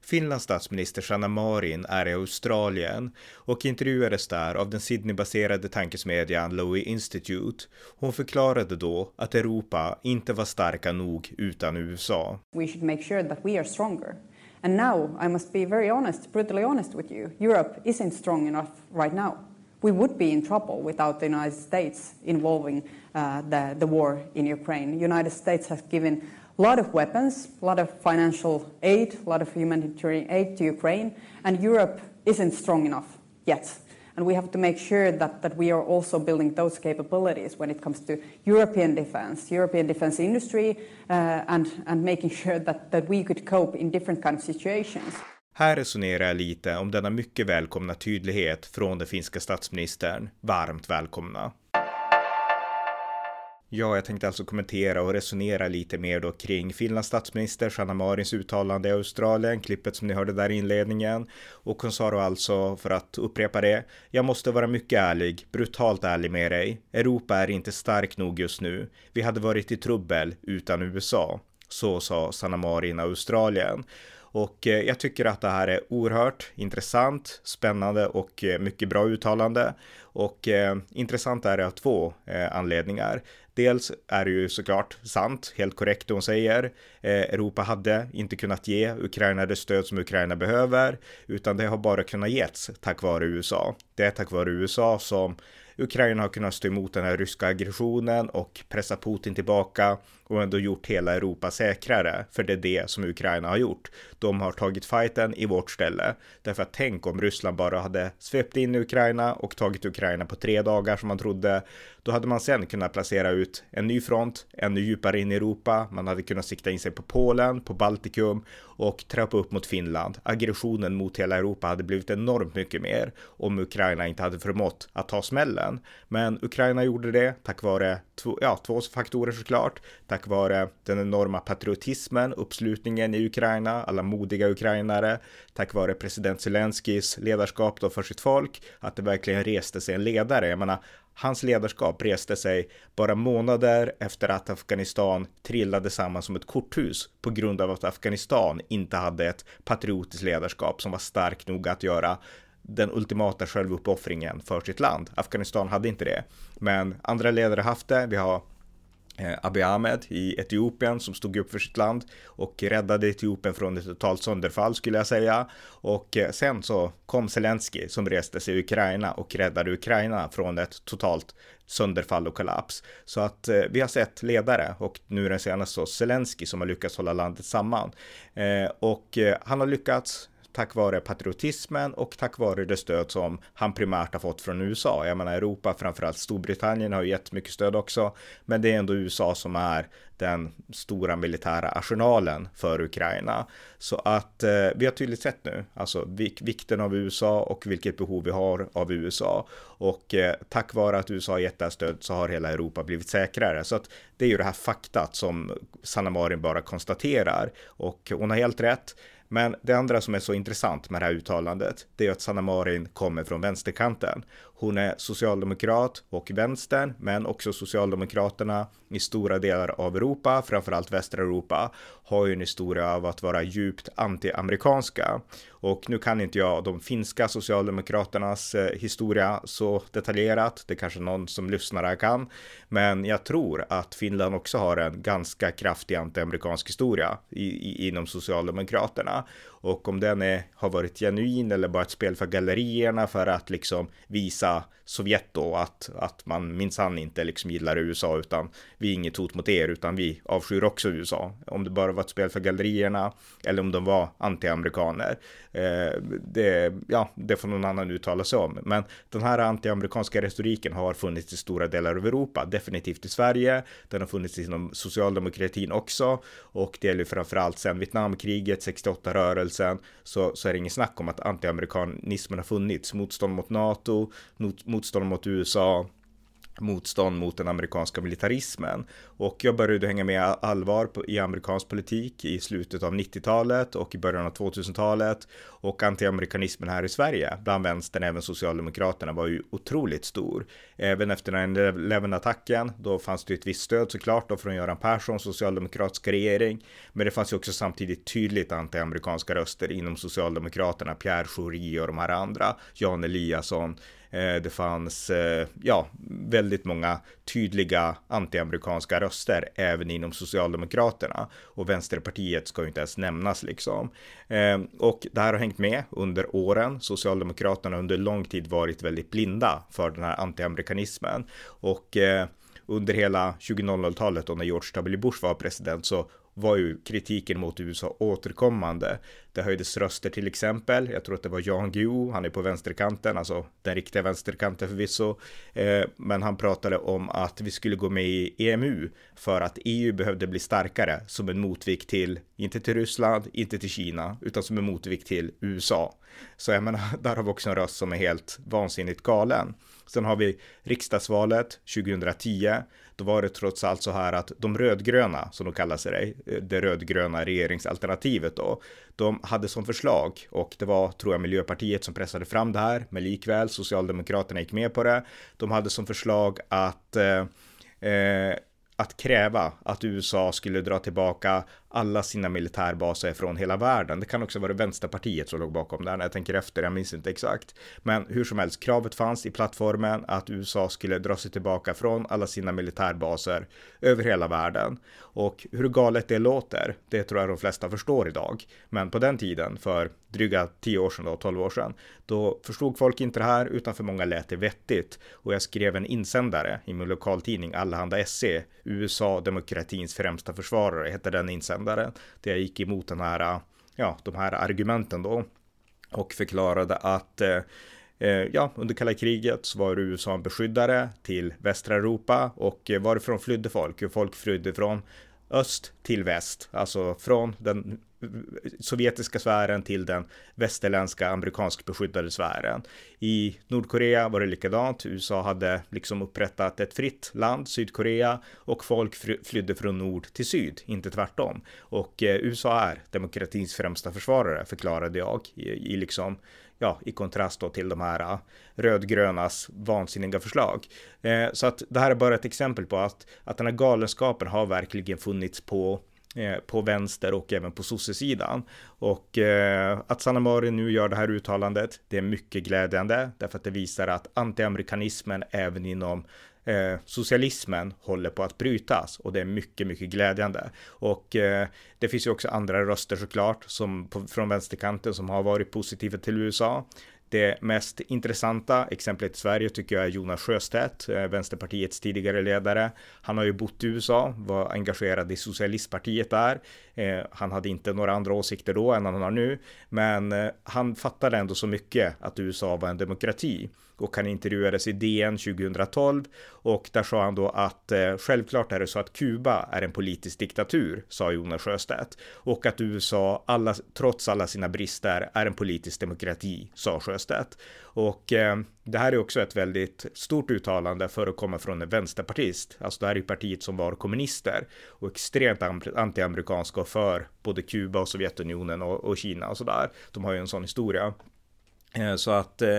Finlands statsminister Sanna Marin är i Australien och intervjuades där av den Sydney-baserade tankesmedjan Lowy Institute. Hon förklarade då att Europa inte var starka nog utan USA. We should make sure that we are stronger. And now I must be very honest, brutally honest with you. Europe isn't strong enough right now. We would be in trouble without the United States involving uh, the, the war in Ukraine. The United States has given a lot of weapons, a lot of financial aid, a lot of humanitarian aid to Ukraine, and Europe isn't strong enough yet. And we have to make sure that, that we are also building those capabilities when it comes to European defense, European defense industry, uh, and, and making sure that, that we could cope in different kind of situations. Här resonerar jag lite om denna mycket välkomna tydlighet från den finska statsministern. Varmt välkomna. Ja, jag tänkte alltså kommentera och resonera lite mer då kring Finlands statsminister Sanna Marins uttalande i Australien, klippet som ni hörde där i inledningen. Och hon sa då alltså, för att upprepa det, jag måste vara mycket ärlig, brutalt ärlig med dig. Europa är inte stark nog just nu. Vi hade varit i trubbel utan USA. Så sa Sanna Marin i Australien. Och eh, jag tycker att det här är oerhört intressant, spännande och eh, mycket bra uttalande. Och eh, intressant är det av två eh, anledningar. Dels är det ju såklart sant, helt korrekt det hon säger. Eh, Europa hade inte kunnat ge Ukraina det stöd som Ukraina behöver, utan det har bara kunnat getts tack vare USA. Det är tack vare USA som Ukraina har kunnat stå emot den här ryska aggressionen och pressa Putin tillbaka och ändå gjort hela Europa säkrare. För det är det som Ukraina har gjort. De har tagit fighten i vårt ställe. Därför att tänk om Ryssland bara hade svept in i Ukraina och tagit Ukraina på tre dagar som man trodde. Då hade man sen kunnat placera ut en ny front ännu djupare in i Europa. Man hade kunnat sikta in sig på Polen, på Baltikum och trappa upp mot Finland. Aggressionen mot hela Europa hade blivit enormt mycket mer om Ukraina inte hade förmått att ta smällen. Men Ukraina gjorde det tack vare två, ja, två faktorer såklart. Tack vare den enorma patriotismen, uppslutningen i Ukraina, alla modiga ukrainare. Tack vare president Zelenskyjs ledarskap då för sitt folk, att det verkligen reste sig en ledare. Jag menar, Hans ledarskap reste sig bara månader efter att Afghanistan trillade samman som ett korthus på grund av att Afghanistan inte hade ett patriotiskt ledarskap som var starkt nog att göra den ultimata självuppoffringen för sitt land. Afghanistan hade inte det, men andra ledare haft det. Vi har Eh, Abiy Ahmed i Etiopien som stod upp för sitt land och räddade Etiopien från ett totalt sönderfall skulle jag säga. Och eh, sen så kom Zelensky som reste sig i Ukraina och räddade Ukraina från ett totalt sönderfall och kollaps. Så att eh, vi har sett ledare och nu den senaste så Zelensky som har lyckats hålla landet samman. Eh, och eh, han har lyckats tack vare patriotismen och tack vare det stöd som han primärt har fått från USA. Jag menar Europa, framförallt Storbritannien har gett mycket stöd också, men det är ändå USA som är den stora militära arsenalen för Ukraina. Så att eh, vi har tydligt sett nu, alltså vik vikten av USA och vilket behov vi har av USA. Och eh, tack vare att USA har gett det här stöd så har hela Europa blivit säkrare. Så att det är ju det här faktat som Sanna Marin bara konstaterar. Och hon har helt rätt. Men det andra som är så intressant med det här uttalandet, det är att Sanna Marin kommer från vänsterkanten. Hon är socialdemokrat och vänstern, men också socialdemokraterna i stora delar av Europa, framförallt västra Europa, har ju en historia av att vara djupt antiamerikanska. Och nu kan inte jag de finska socialdemokraternas eh, historia så detaljerat. Det kanske någon som lyssnar här kan. Men jag tror att Finland också har en ganska kraftig antiamerikansk historia i, i, inom socialdemokraterna. Och om den är, har varit genuin eller bara ett spel för gallerierna för att liksom visa Sovjet då att, att man minsann inte liksom gillar USA utan vi är inget hot mot er utan vi avskyr också USA. Om det bara var ett spel för gallerierna eller om de var anti-amerikaner. Eh, det, ja, det får någon annan uttala sig om. Men den här antiamerikanska retoriken har funnits i stora delar av Europa, definitivt i Sverige. Den har funnits inom socialdemokratin också och det gäller framförallt sedan Vietnamkriget, 68-rörelsen, så, så är det inget snack om att antiamerikanismen har funnits. Motstånd mot NATO, mot, motstånd mot USA, motstånd mot den amerikanska militarismen. Och jag började hänga med allvar i amerikansk politik i slutet av 90-talet och i början av 2000-talet. Och antiamerikanismen här i Sverige, bland vänstern, även Socialdemokraterna, var ju otroligt stor. Även efter 9-11-attacken, då fanns det ett visst stöd såklart då från Göran Persson, socialdemokratisk regering. Men det fanns ju också samtidigt tydligt antiamerikanska röster inom Socialdemokraterna, Pierre Schori och de här andra, Jan Eliasson, Eh, det fanns, eh, ja, väldigt många tydliga antiamerikanska röster även inom Socialdemokraterna och Vänsterpartiet ska ju inte ens nämnas liksom. Eh, och det här har hängt med under åren. Socialdemokraterna har under lång tid varit väldigt blinda för den här antiamerikanismen och under hela 2000-talet då när George W. Bush var president så var ju kritiken mot USA återkommande. Det höjdes röster till exempel. Jag tror att det var Jan Guillou, han är på vänsterkanten, alltså den riktiga vänsterkanten förvisso. Eh, men han pratade om att vi skulle gå med i EMU för att EU behövde bli starkare som en motvikt till, inte till Ryssland, inte till Kina, utan som en motvikt till USA. Så jag menar, där har vi också en röst som är helt vansinnigt galen. Sen har vi riksdagsvalet 2010 då var det trots allt så här att de rödgröna, som de kallar sig, eh, det rödgröna regeringsalternativet då, de hade som förslag och det var, tror jag, Miljöpartiet som pressade fram det här, men likväl Socialdemokraterna gick med på det. De hade som förslag att eh, eh att kräva att USA skulle dra tillbaka alla sina militärbaser från hela världen. Det kan också vara Vänsterpartiet som låg bakom det när jag tänker efter, jag minns inte exakt. Men hur som helst, kravet fanns i plattformen att USA skulle dra sig tillbaka från alla sina militärbaser över hela världen. Och hur galet det låter, det tror jag de flesta förstår idag. Men på den tiden, för dryga 10 år sedan då, 12 år sedan, då förstod folk inte det här, utan för många lät det vettigt. Och jag skrev en insändare i min lokaltidning Allehanda SE, USA demokratins främsta försvarare, hette den insändaren insändare där jag gick emot den här, ja, de här argumenten då och förklarade att eh, eh, ja, under kalla kriget så var USA en beskyddare till västra Europa och varifrån flydde folk? Folk flydde från öst till väst, alltså från den sovjetiska sfären till den västerländska amerikansk beskyddade sfären. I Nordkorea var det likadant. USA hade liksom upprättat ett fritt land, Sydkorea, och folk flydde från nord till syd, inte tvärtom. Och eh, USA är demokratins främsta försvarare, förklarade jag i, i liksom ja, i kontrast då till de här eh, rödgrönas vansinniga förslag. Eh, så att det här är bara ett exempel på att, att den här galenskapen har verkligen funnits på Eh, på vänster och även på sossesidan. Och eh, att Sanna Marin nu gör det här uttalandet, det är mycket glädjande därför att det visar att antiamerikanismen även inom eh, socialismen håller på att brytas och det är mycket, mycket glädjande. Och eh, det finns ju också andra röster såklart som på, från vänsterkanten som har varit positiva till USA. Det mest intressanta exemplet i Sverige tycker jag är Jonas Sjöstedt, eh, Vänsterpartiets tidigare ledare. Han har ju bott i USA, var engagerad i socialistpartiet där. Eh, han hade inte några andra åsikter då än han har nu, men eh, han fattade ändå så mycket att USA var en demokrati och han intervjuades i DN 2012 och där sa han då att eh, självklart är det så att Kuba är en politisk diktatur, sa Jonas Sjöstedt och att USA, alla, trots alla sina brister, är en politisk demokrati, sa Sjöstedt. Och eh, det här är också ett väldigt stort uttalande för att komma från en vänsterpartist. Alltså det här är ju partiet som var kommunister och extremt antiamerikanska och för både Kuba och Sovjetunionen och, och Kina och sådär. De har ju en sån historia. Eh, så att eh,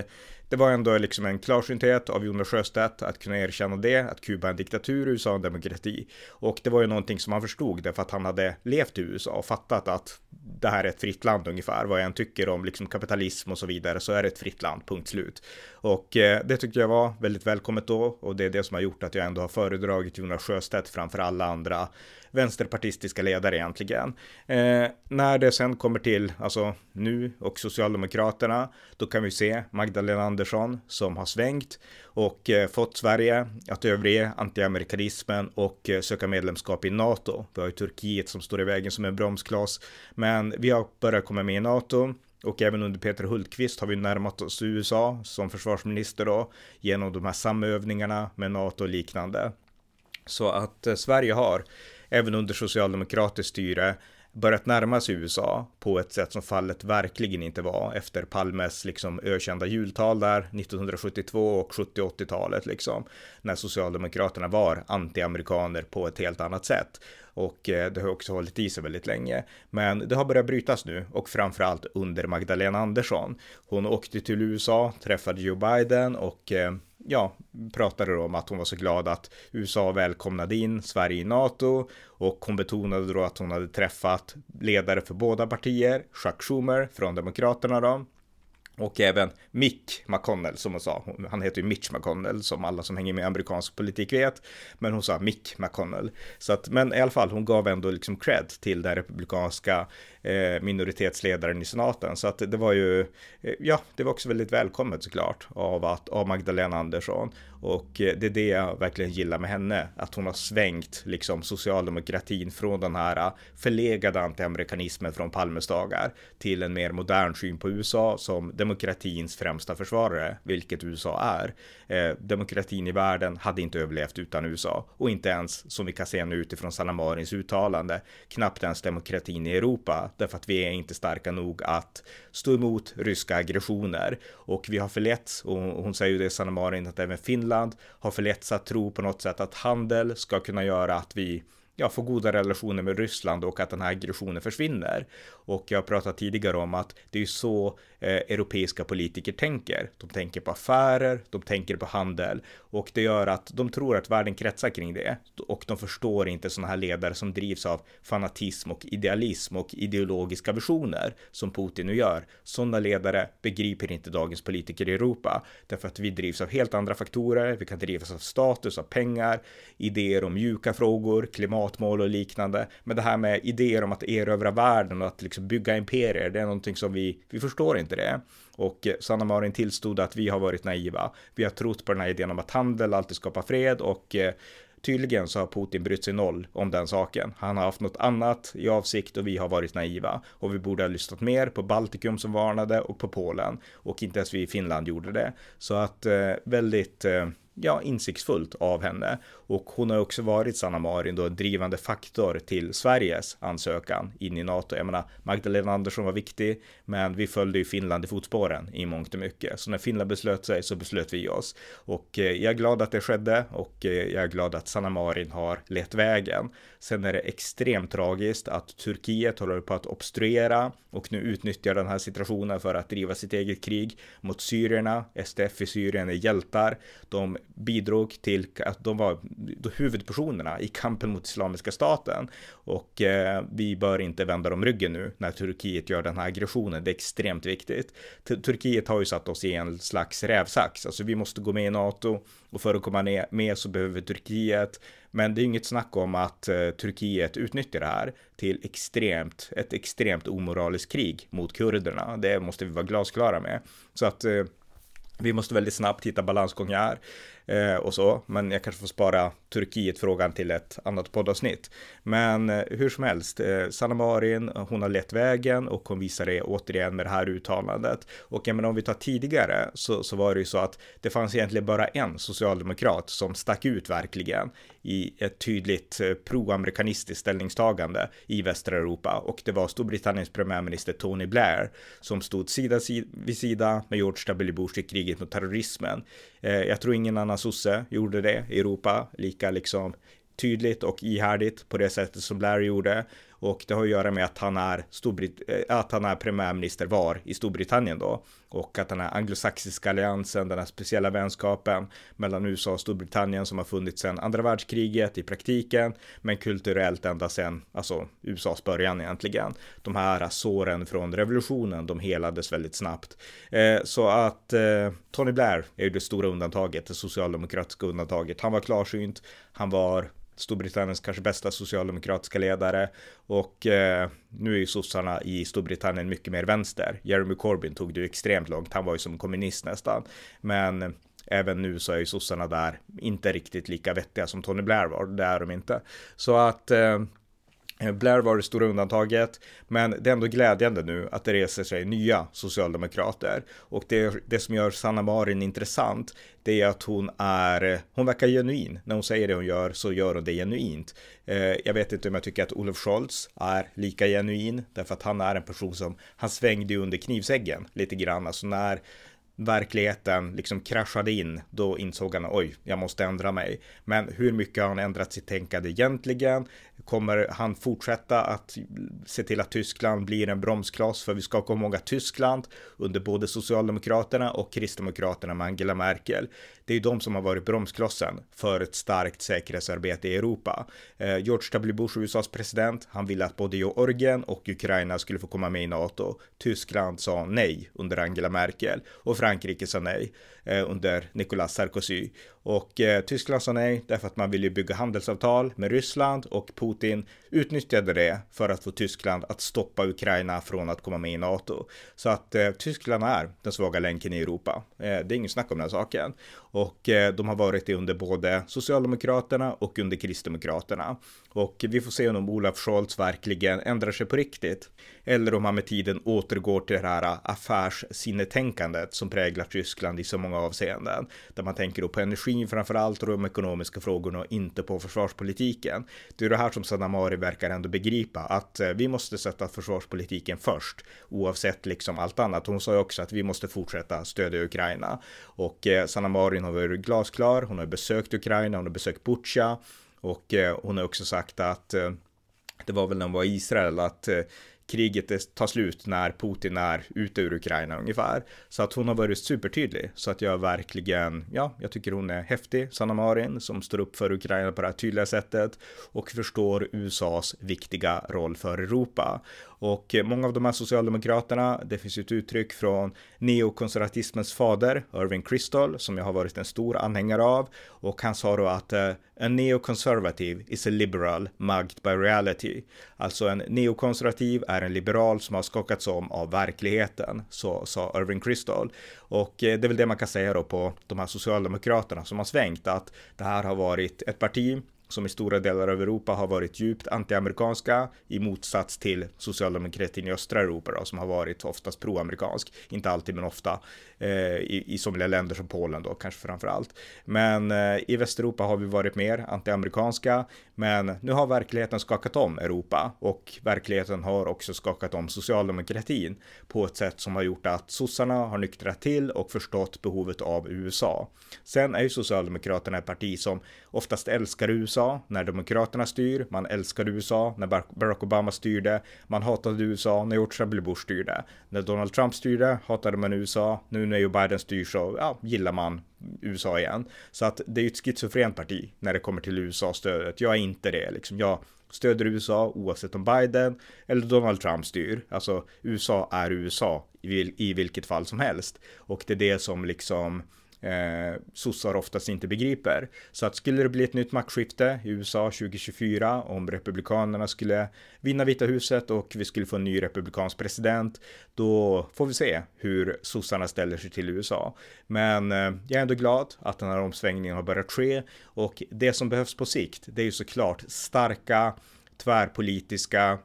det var ändå liksom en klarsynthet av Jonas Sjöstedt att kunna erkänna det, att Kuba är en diktatur, USA en demokrati. Och det var ju någonting som han förstod därför att han hade levt i USA och fattat att det här är ett fritt land ungefär. Vad jag än tycker om liksom kapitalism och så vidare så är det ett fritt land, punkt slut. Och eh, det tyckte jag var väldigt välkommet då och det är det som har gjort att jag ändå har föredragit Jonas Sjöstedt framför alla andra vänsterpartistiska ledare egentligen. Eh, när det sen kommer till, alltså nu och Socialdemokraterna, då kan vi se Magdalena Andersson som har svängt och eh, fått Sverige att överge antiamerikanismen och eh, söka medlemskap i NATO. Vi har ju Turkiet som står i vägen som en bromskloss, men vi har börjat komma med i NATO. Och även under Peter Hultqvist har vi närmat oss USA som försvarsminister då genom de här samövningarna med NATO och liknande. Så att eh, Sverige har även under socialdemokratiskt styre börjat närma sig USA på ett sätt som fallet verkligen inte var efter Palmes liksom ökända jultal där 1972 och 70-80-talet liksom när Socialdemokraterna var anti-amerikaner på ett helt annat sätt. Och eh, det har också hållit i sig väldigt länge. Men det har börjat brytas nu och framförallt under Magdalena Andersson. Hon åkte till USA, träffade Joe Biden och eh, ja, pratade om att hon var så glad att USA välkomnade in Sverige i NATO och hon betonade då att hon hade träffat ledare för båda partier, Chuck Schumer från Demokraterna då, och även Mick McConnell som hon sa. Han heter ju Mitch McConnell som alla som hänger med amerikansk politik vet. Men hon sa Mick McConnell. Så att, men i alla fall, hon gav ändå liksom cred till den republikanska eh, minoritetsledaren i senaten. Så att det var ju, eh, ja, det var också väldigt välkommet såklart av, att, av Magdalena Andersson. Och eh, det är det jag verkligen gillar med henne, att hon har svängt liksom socialdemokratin från den här eh, förlegade antiamerikanismen från Palmes dagar till en mer modern syn på USA som demokratins främsta försvarare, vilket USA är. Eh, demokratin i världen hade inte överlevt utan USA och inte ens som vi kan se nu utifrån Sanna Marins uttalande, knappt ens demokratin i Europa därför att vi är inte starka nog att stå emot ryska aggressioner och vi har förletts och hon säger ju det Sanna Marin att även Finland Finland har förletts att tro på något sätt att handel ska kunna göra att vi ja, få goda relationer med Ryssland och att den här aggressionen försvinner. Och jag har pratat tidigare om att det är så eh, europeiska politiker tänker. De tänker på affärer, de tänker på handel och det gör att de tror att världen kretsar kring det och de förstår inte sådana här ledare som drivs av fanatism och idealism och ideologiska visioner som Putin nu gör. Sådana ledare begriper inte dagens politiker i Europa därför att vi drivs av helt andra faktorer. Vi kan drivas av status, av pengar, idéer om mjuka frågor, klimat, klimatmål och liknande. Men det här med idéer om att erövra världen och att liksom bygga imperier, det är någonting som vi, vi förstår inte det. Och eh, Sanna Marin tillstod att vi har varit naiva. Vi har trott på den här idén om att handel alltid skapar fred och eh, Tydligen så har Putin brytt sig noll om den saken. Han har haft något annat i avsikt och vi har varit naiva. Och vi borde ha lyssnat mer på Baltikum som varnade och på Polen. Och inte ens vi i Finland gjorde det. Så att eh, väldigt eh, ja, insiktsfullt av henne. Och hon har också varit, Sanna Marin, då en drivande faktor till Sveriges ansökan in i NATO. Jag menar, Magdalena Andersson var viktig, men vi följde ju Finland i fotspåren i mångt och mycket. Så när Finland beslöt sig så beslöt vi oss. Och eh, jag är glad att det skedde och eh, jag är glad att Sanna Marin har lett vägen. Sen är det extremt tragiskt att Turkiet håller på att obstruera och nu utnyttjar den här situationen för att driva sitt eget krig mot syrierna. SDF i Syrien är hjältar. De bidrog till att de var huvudpersonerna i kampen mot Islamiska staten. Och eh, vi bör inte vända dem ryggen nu när Turkiet gör den här aggressionen. Det är extremt viktigt. Turkiet har ju satt oss i en slags rävsax. Alltså vi måste gå med i NATO och för att komma med så behöver Turkiet. Men det är inget snack om att eh, Turkiet utnyttjar det här till extremt, ett extremt omoraliskt krig mot kurderna. Det måste vi vara glasklara med. Så att eh, vi måste väldigt snabbt hitta balansgång här eh, och så, men jag kanske får spara Turkiet-frågan till ett annat poddavsnitt. Men eh, hur som helst, eh, Sanna Marin, hon har lett vägen och hon visar det återigen med det här uttalandet. Och jag menar, om vi tar tidigare så, så var det ju så att det fanns egentligen bara en socialdemokrat som stack ut verkligen i ett tydligt eh, proamerikanistiskt ställningstagande i västra Europa och det var Storbritanniens premiärminister Tony Blair som stod sida vid sida med George W. Bush i kriget mot terrorismen. Eh, jag tror ingen annan sosse gjorde det i Europa lika liksom tydligt och ihärdigt på det sättet som Blair gjorde. Och det har att göra med att han är, Storbrit eh, att han är premiärminister var i Storbritannien då. Och att den här anglosaxiska alliansen, den här speciella vänskapen mellan USA och Storbritannien som har funnits sedan andra världskriget i praktiken, men kulturellt ända sedan, alltså USAs början egentligen. De här såren från revolutionen, de helades väldigt snabbt. Eh, så att eh, Tony Blair är ju det stora undantaget, det socialdemokratiska undantaget. Han var klarsynt, han var Storbritanniens kanske bästa socialdemokratiska ledare och eh, nu är ju sossarna i Storbritannien mycket mer vänster. Jeremy Corbyn tog det ju extremt långt, han var ju som kommunist nästan. Men eh, även nu så är ju sossarna där inte riktigt lika vettiga som Tony Blair var, det är de inte. Så att eh, Eh, Blair var det stora undantaget, men det är ändå glädjande nu att det reser sig nya socialdemokrater. Och det, det som gör Sanna Marin intressant, det är att hon är, hon verkar genuin. När hon säger det hon gör så gör hon det genuint. Eh, jag vet inte om jag tycker att Olof Scholz är lika genuin, därför att han är en person som, han svängde under knivsäggen lite grann. Alltså när verkligheten liksom kraschade in, då insåg han oj, jag måste ändra mig. Men hur mycket har han ändrat sitt tänkande egentligen? Kommer han fortsätta att se till att Tyskland blir en bromskloss? För vi ska komma ihåg att Tyskland under både Socialdemokraterna och Kristdemokraterna med Angela Merkel, det är ju de som har varit bromsklossen för ett starkt säkerhetsarbete i Europa. Eh, George W. Bush, USAs president, han ville att både Georgien och Ukraina skulle få komma med i NATO. Tyskland sa nej under Angela Merkel och Frankrike sa nej eh, under Nicolas Sarkozy. Och eh, Tyskland sa nej därför att man ville bygga handelsavtal med Ryssland och Putin utnyttjade det för att få Tyskland att stoppa Ukraina från att komma med i NATO. Så att eh, Tyskland är den svaga länken i Europa. Eh, det är ingen snack om den saken. Och och eh, de har varit det under både Socialdemokraterna och under Kristdemokraterna. Och vi får se om Olaf Scholz verkligen ändrar sig på riktigt. Eller om han med tiden återgår till det här affärssinnetänkandet som präglar Tyskland i så många avseenden. Där man tänker då på energin framför allt och de ekonomiska frågorna och inte på försvarspolitiken. Det är det här som Sanamari verkar ändå begripa att eh, vi måste sätta försvarspolitiken först oavsett liksom allt annat. Hon sa ju också att vi måste fortsätta stödja Ukraina och eh, Sanamari Sanna har varit glasklar. Hon har besökt Ukraina, hon har besökt Butja och eh, hon har också sagt att eh, det var väl när hon var i Israel att eh, kriget tar slut när Putin är ute ur Ukraina ungefär. Så att hon har varit supertydlig. Så att jag verkligen, ja, jag tycker hon är häftig, Sanna Marin, som står upp för Ukraina på det här tydliga sättet och förstår USAs viktiga roll för Europa. Och eh, många av de här socialdemokraterna, det finns ju ett uttryck från neokonservatismens fader, Irving Kristol, som jag har varit en stor anhängare av. Och han sa då att eh, a neoconservative is a liberal mugged by reality. Alltså en neokonservativ är en liberal som har skakats om av verkligheten, så sa Irving Kristol. Och eh, det är väl det man kan säga då på de här socialdemokraterna som har svängt, att det här har varit ett parti som i stora delar av Europa har varit djupt antiamerikanska i motsats till socialdemokratin i östra Europa då, som har varit oftast proamerikansk, inte alltid men ofta eh, i, i somliga länder som Polen då kanske framför allt. Men eh, i Västeuropa har vi varit mer antiamerikanska, men nu har verkligheten skakat om Europa och verkligheten har också skakat om socialdemokratin på ett sätt som har gjort att sossarna har nyktrat till och förstått behovet av USA. Sen är ju Socialdemokraterna ett parti som oftast älskar USA när Demokraterna styr. Man älskade USA när Barack Obama styrde. Man hatade USA när George W. Bush styrde. När Donald Trump styrde hatade man USA. Nu när Joe Biden styr så ja, gillar man USA igen. Så att det är ju ett schizofrent parti när det kommer till USA-stödet. Jag är inte det liksom. Jag stöder USA oavsett om Biden eller Donald Trump styr. Alltså USA är USA i, i vilket fall som helst. Och det är det som liksom eh, sossar oftast inte begriper. Så att skulle det bli ett nytt maktskifte i USA 2024 om republikanerna skulle vinna Vita huset och vi skulle få en ny republikansk president, då får vi se hur sossarna ställer sig till USA. Men eh, jag är ändå glad att den här omsvängningen har börjat ske och det som behövs på sikt, det är ju såklart starka tvärpolitiska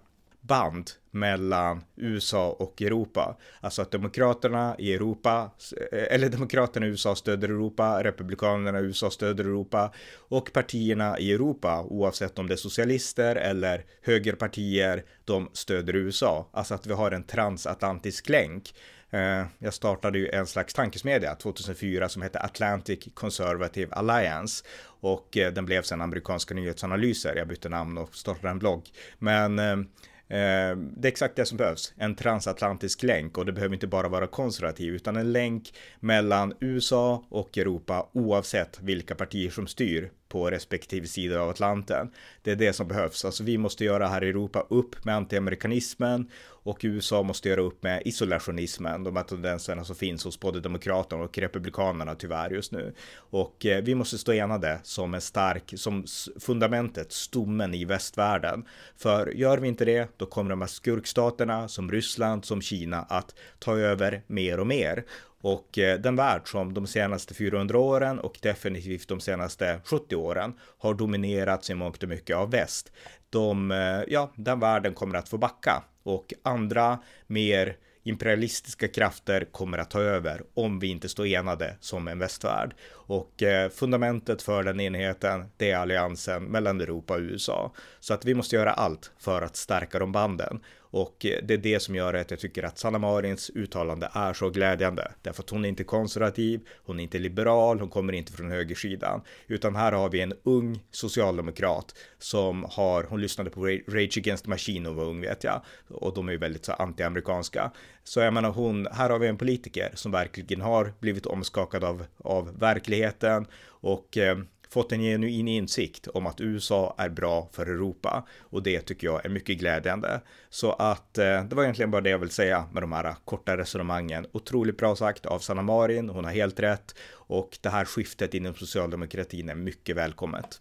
band mellan USA och Europa. Alltså att demokraterna i Europa, eh, eller demokraterna i USA stöder Europa, republikanerna i USA stöder Europa och partierna i Europa, oavsett om det är socialister eller högerpartier, de stöder USA. Alltså att vi har en transatlantisk länk. Eh, jag startade ju en slags tankesmedja 2004 som hette Atlantic Conservative Alliance och eh, den blev sen amerikanska nyhetsanalyser. Jag bytte namn och startade en blogg. Men Ehm, det är exakt det som behövs. En transatlantisk länk och det behöver inte bara vara konservativ utan en länk mellan USA och Europa oavsett vilka partier som styr på respektive sida av Atlanten. Det är det som behövs. Alltså vi måste göra här i Europa upp med antiamerikanismen och USA måste göra upp med isolationismen, de här tendenserna som finns hos både demokraterna och republikanerna tyvärr just nu. Och eh, vi måste stå enade som en stark, som fundamentet, stommen i västvärlden. För gör vi inte det, då kommer de här skurkstaterna som Ryssland, som Kina att ta över mer och mer och eh, den värld som de senaste 400 åren och definitivt de senaste 70 åren har dominerats i mångt och mycket av väst. De, eh, ja, den världen kommer att få backa och andra mer imperialistiska krafter kommer att ta över om vi inte står enade som en västvärld. Och eh, fundamentet för den enheten, det är alliansen mellan Europa och USA. Så att vi måste göra allt för att stärka de banden. Och eh, det är det som gör att jag tycker att Sanna Marins uttalande är så glädjande. Därför att hon är inte konservativ, hon är inte liberal, hon kommer inte från högersidan. Utan här har vi en ung socialdemokrat som har, hon lyssnade på Rage Against the Machine och var ung vet jag. Och de är ju väldigt så anti-amerikanska. Så jag menar hon, här har vi en politiker som verkligen har blivit omskakad av, av verkligheten och eh, fått en genuin insikt om att USA är bra för Europa och det tycker jag är mycket glädjande. Så att eh, det var egentligen bara det jag vill säga med de här korta resonemangen. Otroligt bra sagt av Sanna Marin, hon har helt rätt och det här skiftet inom socialdemokratin är mycket välkommet.